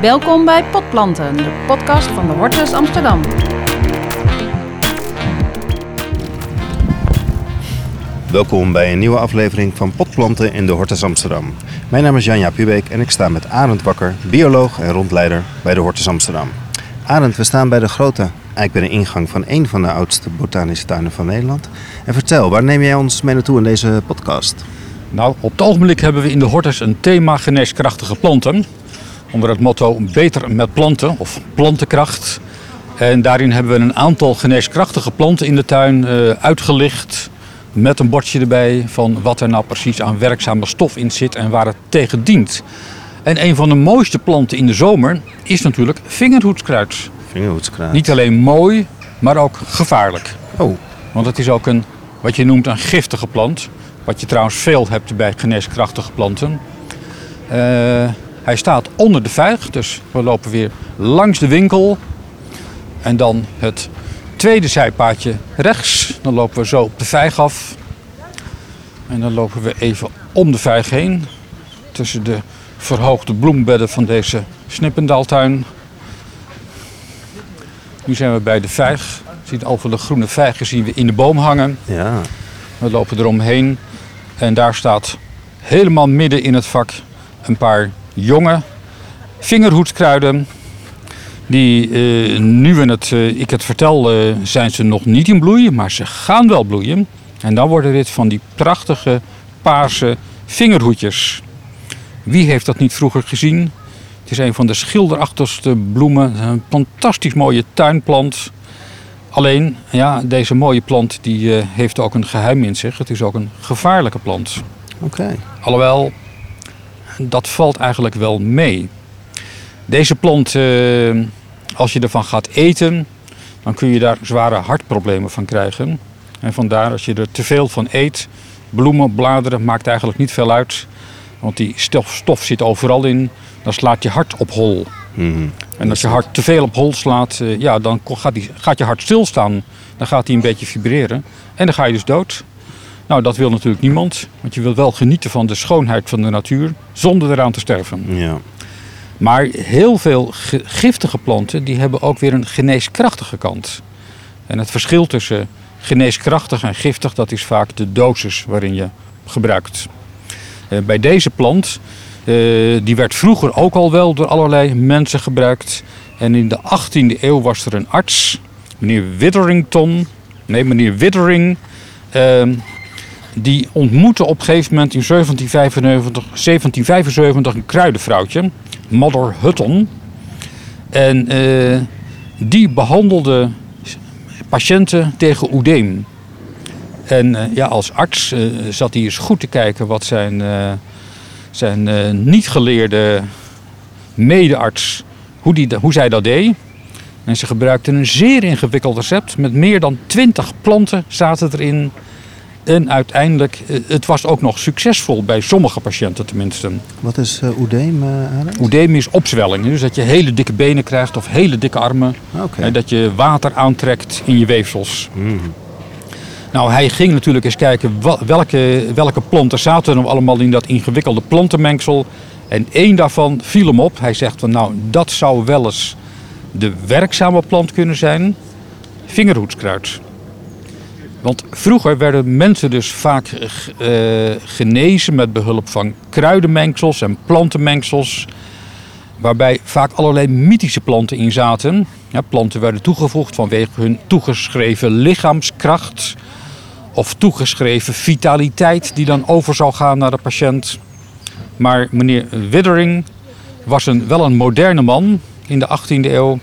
Welkom bij Potplanten, de podcast van de Hortus Amsterdam. Welkom bij een nieuwe aflevering van Potplanten in de Hortus Amsterdam. Mijn naam is Janja Pubeek en ik sta met Arend Wakker, bioloog en rondleider bij de Hortus Amsterdam. Arend, we staan bij de grote, eigenlijk bij de ingang van een van de oudste botanische tuinen van Nederland. En vertel, waar neem jij ons mee naartoe in deze podcast? Nou, op het ogenblik hebben we in de Hortus een thema geneeskrachtige planten. Onder het motto Beter met planten of plantenkracht. En daarin hebben we een aantal geneeskrachtige planten in de tuin uh, uitgelicht. Met een bordje erbij van wat er nou precies aan werkzame stof in zit en waar het tegen dient. En een van de mooiste planten in de zomer is natuurlijk vingerhoedskruid. Vingerhoedskruid. Niet alleen mooi, maar ook gevaarlijk. Oh. Want het is ook een, wat je noemt een giftige plant. Wat je trouwens veel hebt bij geneeskrachtige planten. Uh, hij staat onder de vijg, dus we lopen weer langs de winkel. En dan het tweede zijpaadje rechts. Dan lopen we zo op de vijg af. En dan lopen we even om de vijg heen. Tussen de verhoogde bloembedden van deze Snippendaaltuin. Nu zijn we bij de vijg. Ziet over de groene vijgen zien we in de boom hangen. Ja. We lopen eromheen. En daar staat helemaal midden in het vak een paar jonge vingerhoedskruiden. Die uh, nu we het, uh, ik het vertel, uh, zijn ze nog niet in bloei, maar ze gaan wel bloeien. En dan worden dit van die prachtige paarse vingerhoedjes. Wie heeft dat niet vroeger gezien? Het is een van de schilderachtigste bloemen. Een fantastisch mooie tuinplant. Alleen, ja, deze mooie plant die, heeft ook een geheim in zich. Het is ook een gevaarlijke plant. Oké. Okay. Alhoewel, dat valt eigenlijk wel mee. Deze plant, eh, als je ervan gaat eten, dan kun je daar zware hartproblemen van krijgen. En vandaar als je er te veel van eet, bloemen, bladeren, maakt eigenlijk niet veel uit. Want die stof, stof zit overal in, dan slaat je hart op hol. -hmm. En als je hart te veel op hol slaat, uh, ja, dan gaat, die, gaat je hart stilstaan. Dan gaat hij een beetje vibreren en dan ga je dus dood. Nou, dat wil natuurlijk niemand, want je wilt wel genieten van de schoonheid van de natuur zonder eraan te sterven. Ja. Maar heel veel giftige planten die hebben ook weer een geneeskrachtige kant. En het verschil tussen geneeskrachtig en giftig, dat is vaak de dosis waarin je gebruikt. Uh, bij deze plant, uh, die werd vroeger ook al wel door allerlei mensen gebruikt. En in de 18e eeuw was er een arts, meneer Witherington, nee meneer Withering, uh, die ontmoette op een gegeven moment in 1775, 1775 een kruidenvrouwtje, Mother Hutton. En uh, die behandelde patiënten tegen oedeem. En uh, ja, als arts uh, zat hij eens goed te kijken wat zijn, zijn niet geleerde medearts, hoe, die, hoe zij dat deed. En ze gebruikten een zeer ingewikkeld recept met meer dan 20 planten zaten erin. En uiteindelijk, het was ook nog succesvol bij sommige patiënten tenminste. Wat is uh, oedeem, uh, Oedeem is opzwelling. Dus dat je hele dikke benen krijgt of hele dikke armen. Okay. En dat je water aantrekt in je weefsels. Mm. Nou, hij ging natuurlijk eens kijken welke, welke planten zaten er allemaal in dat ingewikkelde plantenmengsel. En één daarvan viel hem op. Hij zegt van nou, dat zou wel eens de werkzame plant kunnen zijn. Vingerhoedskruid. Want vroeger werden mensen dus vaak uh, genezen met behulp van kruidenmengsels en plantenmengsels. Waarbij vaak allerlei mythische planten in zaten. Ja, planten werden toegevoegd vanwege hun toegeschreven lichaamskracht. Of toegeschreven vitaliteit die dan over zou gaan naar de patiënt. Maar meneer Withering was een, wel een moderne man in de 18e eeuw.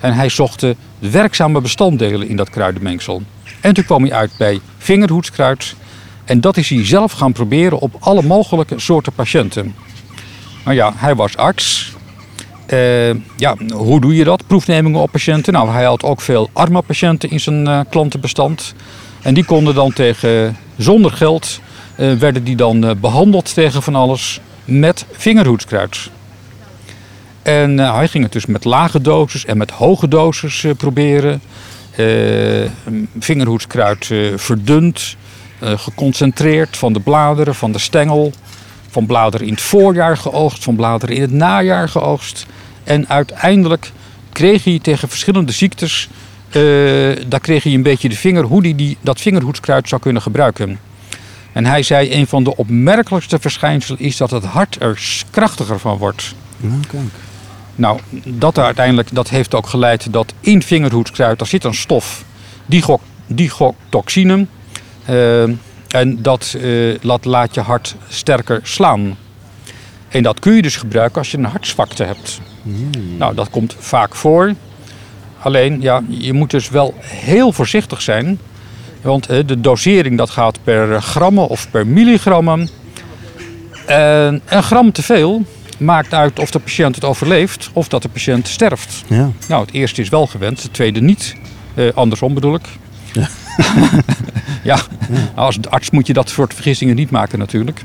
En hij zocht de werkzame bestanddelen in dat kruidenmengsel. En toen kwam hij uit bij vingerhoedskruid. En dat is hij zelf gaan proberen op alle mogelijke soorten patiënten. Maar ja, hij was arts. Uh, ja, hoe doe je dat? Proefnemingen op patiënten. Nou, hij had ook veel arme patiënten in zijn uh, klantenbestand. En die konden dan tegen, zonder geld, uh, werden die dan behandeld tegen van alles met vingerhoedskruid. En hij ging het dus met lage doses en met hoge doses proberen. Uh, vingerhoedskruid verdund, geconcentreerd van de bladeren, van de stengel. Van bladeren in het voorjaar geoogst, van bladeren in het najaar geoogst. En uiteindelijk kreeg hij tegen verschillende ziektes, eh, daar kreeg hij een beetje de vinger hoe hij die, dat vingerhoedskruid zou kunnen gebruiken. En hij zei, een van de opmerkelijkste verschijnselen is dat het hart er krachtiger van wordt. Nou, kijk. Nou, dat uiteindelijk dat heeft ook geleid dat in vingerhoedskruid, daar zit een stof, digo- digotoxine. Eh, en dat eh, laat, laat je hart sterker slaan. En dat kun je dus gebruiken als je een hartzwakte hebt. Nou, dat komt vaak voor. Alleen, ja, je moet dus wel heel voorzichtig zijn. Want eh, de dosering dat gaat per grammen of per milligrammen. En een gram te veel maakt uit of de patiënt het overleeft of dat de patiënt sterft. Ja. Nou, het eerste is wel gewend, het tweede niet. Eh, andersom bedoel ik. Ja. Ja, Nou, als arts moet je dat soort vergissingen niet maken natuurlijk.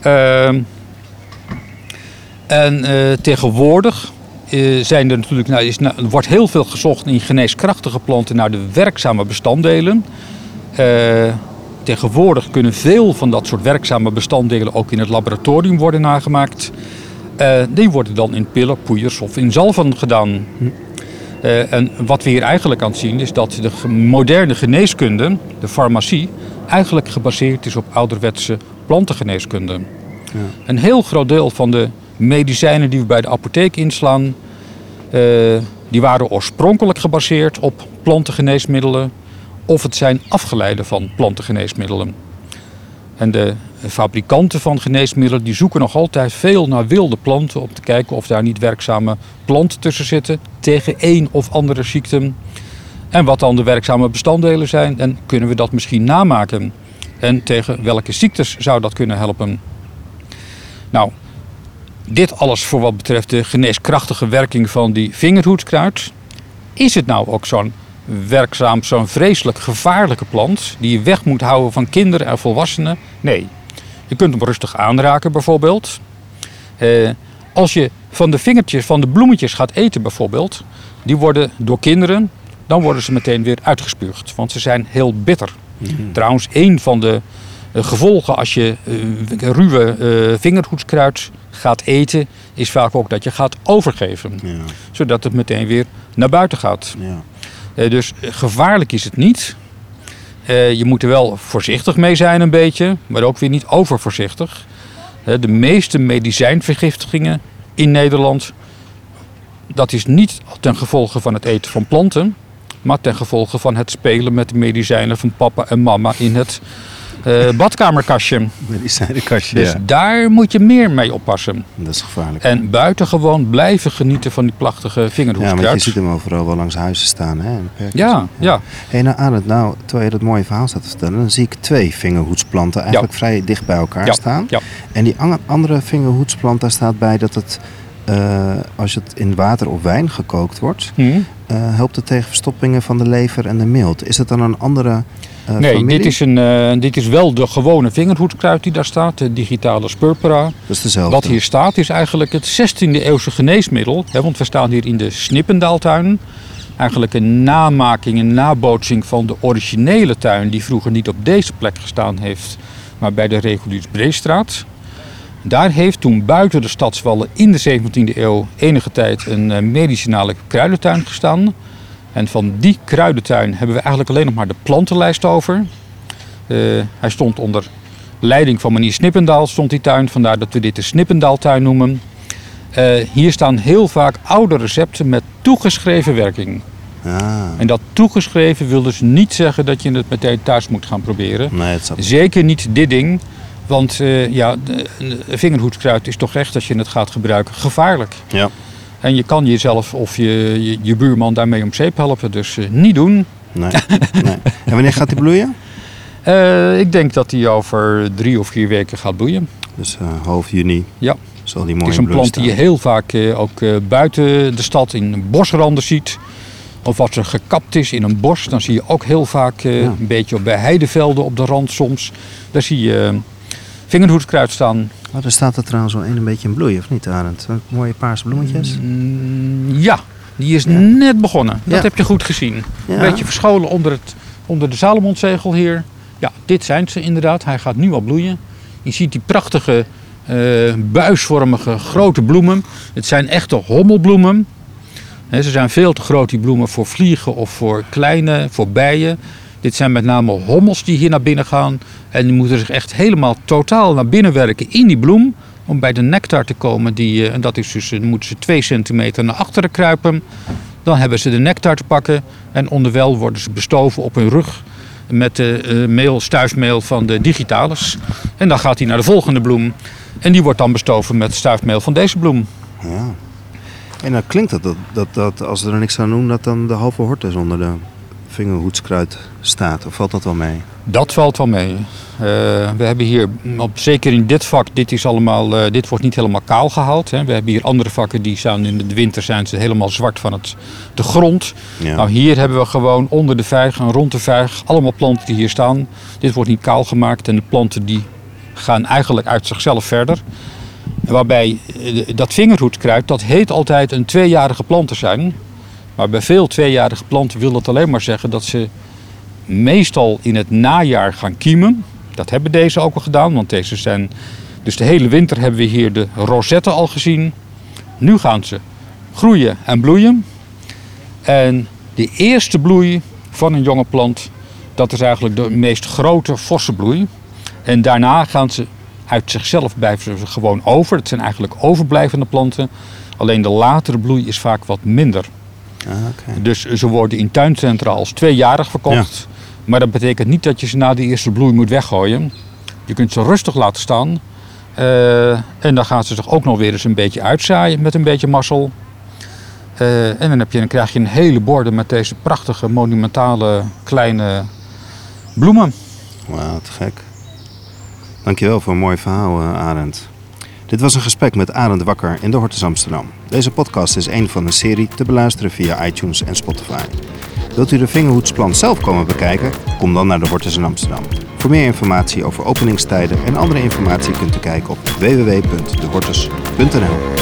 Ehm, en eh, tegenwoordig eh, zijn er natuurlijk, nou, is, nou, wordt heel veel gezocht in geneeskrachtige planten naar de werkzame bestanddelen. Tegenwoordig kunnen veel van dat soort werkzame bestanddelen ook in het laboratorium worden nagemaakt. Eh, die worden dan in pillen, poeiers of in zalven gedaan. Eh, en wat we hier eigenlijk aan het zien is dat de moderne geneeskunde, de farmacie, eigenlijk gebaseerd is op ouderwetse plantengeneeskunde. Een heel groot deel van de medicijnen die we bij de apotheek inslaan, eh, die waren oorspronkelijk gebaseerd op plantengeneesmiddelen of het zijn afgeleiden van plantengeneesmiddelen. En de fabrikanten van geneesmiddelen die zoeken nog altijd veel naar wilde planten om te kijken of daar niet werkzame planten tussen zitten tegen één of andere ziekte. En wat dan de werkzame bestanddelen zijn en kunnen we dat misschien namaken? En tegen welke ziektes zou dat kunnen helpen? Nou, dit alles voor wat betreft de geneeskrachtige werking van die vingerhoedskruid. Is het nou ook zo'n werkzaam, zo'n vreselijk gevaarlijke plant die je weg moet houden van kinderen en volwassenen? Nee. Je kunt hem rustig aanraken bijvoorbeeld. Eh, als je van de vingertjes, van de bloemetjes gaat eten bijvoorbeeld, die worden door kinderen, dan worden ze meteen weer uitgespuugd, want ze zijn heel bitter. Trouwens, een van de eh, gevolgen als je eh, ruwe vingerhoedskruid gaat eten, is vaak ook dat je gaat overgeven. Ja. Zodat het meteen weer naar buiten gaat. Ja. Eh, dus gevaarlijk is het niet. Eh, je moet er wel voorzichtig mee zijn een beetje, maar ook weer niet overvoorzichtig. Eh, de meeste medicijnvergiftigingen in Nederland, dat is niet ten gevolge van het eten van planten, maar ten gevolge van het spelen met de medicijnen van papa en mama in het eh, badkamerkastje. Medicijnenkastje, Dus ja. daar moet je meer mee oppassen. Dat is gevaarlijk. En buitengewoon blijven genieten van die prachtige ja, want je vingerhoedskruid. ziet hem overal wel langs huizen staan, hè? Ja, ja. Hé, nou Arend, nou, terwijl je dat mooie verhaal staat te vertellen, dan zie ik twee vingerhoedsplanten eigenlijk vrij dicht bij elkaar Ja, staan. ja. En die an- andere vingerhoedsplant, daar staat bij dat het, eh, als het in water of wijn gekookt wordt, Hm. eh, helpt het tegen verstoppingen van de lever en de milt. Is dat dan een andere Nee, familie? dit is, een, eh, dit is wel de gewone vingerhoedskruid die daar staat, de digitale spurpera. Dat is dezelfde. Wat hier staat is eigenlijk het 16e eeuwse geneesmiddel. Hè, want we staan hier in de Snippendaaltuin. Eigenlijk een namaking, een nabootsing van de originele tuin die vroeger niet op deze plek gestaan heeft, maar bij de Reguliers Breestraat. Daar heeft toen buiten de stadswallen in de 17e eeuw enige tijd een eh, medicinale kruidentuin gestaan. En van die kruidentuin hebben we eigenlijk alleen nog maar de plantenlijst over. Eh, hij stond onder leiding van meneer Snippendaal, stond die tuin. Vandaar dat we dit de Snippendaaltuin noemen. Eh, hier staan heel vaak oude recepten met toegeschreven werking. Ah, En dat toegeschreven wil dus niet zeggen dat je het meteen thuis moet gaan proberen. nee, het. Zeker niet dit ding. Want eh, ja, vingerhoedskruid is toch echt, als je het gaat gebruiken, gevaarlijk. Ja. En je kan jezelf of je, je, je buurman daarmee om zeep helpen. Dus eh, niet doen. Nee, nee. En wanneer gaat die bloeien? Eh, ik denk dat die over drie of vier weken gaat bloeien. Dus eh, half juni Ja. zal die mooi Het is een plant die je heel vaak ook buiten de stad in bosranden ziet. Of als er gekapt is in een bos, dan zie je ook heel vaak Ja. een beetje op- bij heidevelden op de rand soms. Daar zie je vingerhoedskruid staan. Oh, daar staat er trouwens wel een, een beetje in bloei, of niet, Arend? Mooie paarse bloemetjes. Mm, ja, die is net begonnen. Dat Ja. heb je goed gezien. Ja. Een beetje verscholen onder, het, onder de Salomonzegel hier. Ja, dit zijn ze inderdaad. Hij gaat nu al bloeien. Je ziet die prachtige eh, buisvormige grote bloemen. Het zijn echte hommelbloemen. Ze zijn veel te groot, die bloemen, voor vliegen of voor kleine, voor bijen. Dit zijn met name hommels die hier naar binnen gaan. En die moeten zich echt helemaal totaal naar binnen werken in die bloem. Om bij de nectar te komen. Die, eh, en dat is dus, dan moeten ze twee centimeter naar achteren kruipen. Dan hebben ze de nectar te pakken. En onderwijl worden ze bestoven op hun rug. Met de eh, meel, stuifmeel van de digitalis. En dan gaat hij naar de volgende bloem. En die wordt dan bestoven met stuifmeel van deze bloem. Ja. En dan klinkt het dat, dat, dat als we er niks aan doen, dat dan de halve hortus onder de vingerhoedskruid staat. Of valt dat wel mee? Dat valt wel mee. Eh, we hebben hier, op, zeker in dit vak, dit, is allemaal, eh, dit wordt niet helemaal kaal gehaald. Hè. We hebben hier andere vakken die staan in de winter zijn ze helemaal zwart van het, de grond. Ja. Nou, hier hebben we gewoon onder de vijg en rond de vijg allemaal planten die hier staan. Dit wordt niet kaal gemaakt en de planten die gaan eigenlijk uit zichzelf verder. Waarbij eh, dat vingerhoedskruid, dat heet altijd een tweejarige plant te zijn. Maar bij veel tweejarige planten wil dat alleen maar zeggen dat ze meestal in het najaar gaan kiemen. Dat hebben deze ook al gedaan, want deze zijn... Dus de hele winter hebben we hier de rosetten al gezien. Nu gaan ze groeien en bloeien. En de eerste bloei van een jonge plant, dat is eigenlijk de meest grote forse bloei. En daarna gaan ze uit zichzelf blijven gewoon over. Het zijn eigenlijk overblijvende planten. Alleen de latere bloei is vaak wat minder. Ah. Dus ze worden in tuincentra als tweejarig verkocht. Maar dat betekent niet dat je ze na de eerste bloei moet weggooien. Je kunt ze rustig laten staan. Eh, en dan gaan ze zich ook nog weer eens een beetje uitzaaien met een beetje mazzel. Eh, en dan, heb je, dan krijg je een hele borden met deze prachtige, monumentale, kleine bloemen. Wauw, te gek. Dankjewel voor een mooi verhaal, eh, Arend. Dit was een gesprek met Arend Wakker in de Hortus Amsterdam. Deze podcast is een van een serie te beluisteren via iTunes en Spotify. Wilt u de vingerhoedsplant zelf komen bekijken? Kom dan naar de Hortus in Amsterdam. Voor meer informatie over openingstijden en andere informatie kunt u kijken op www.dehortus.nl.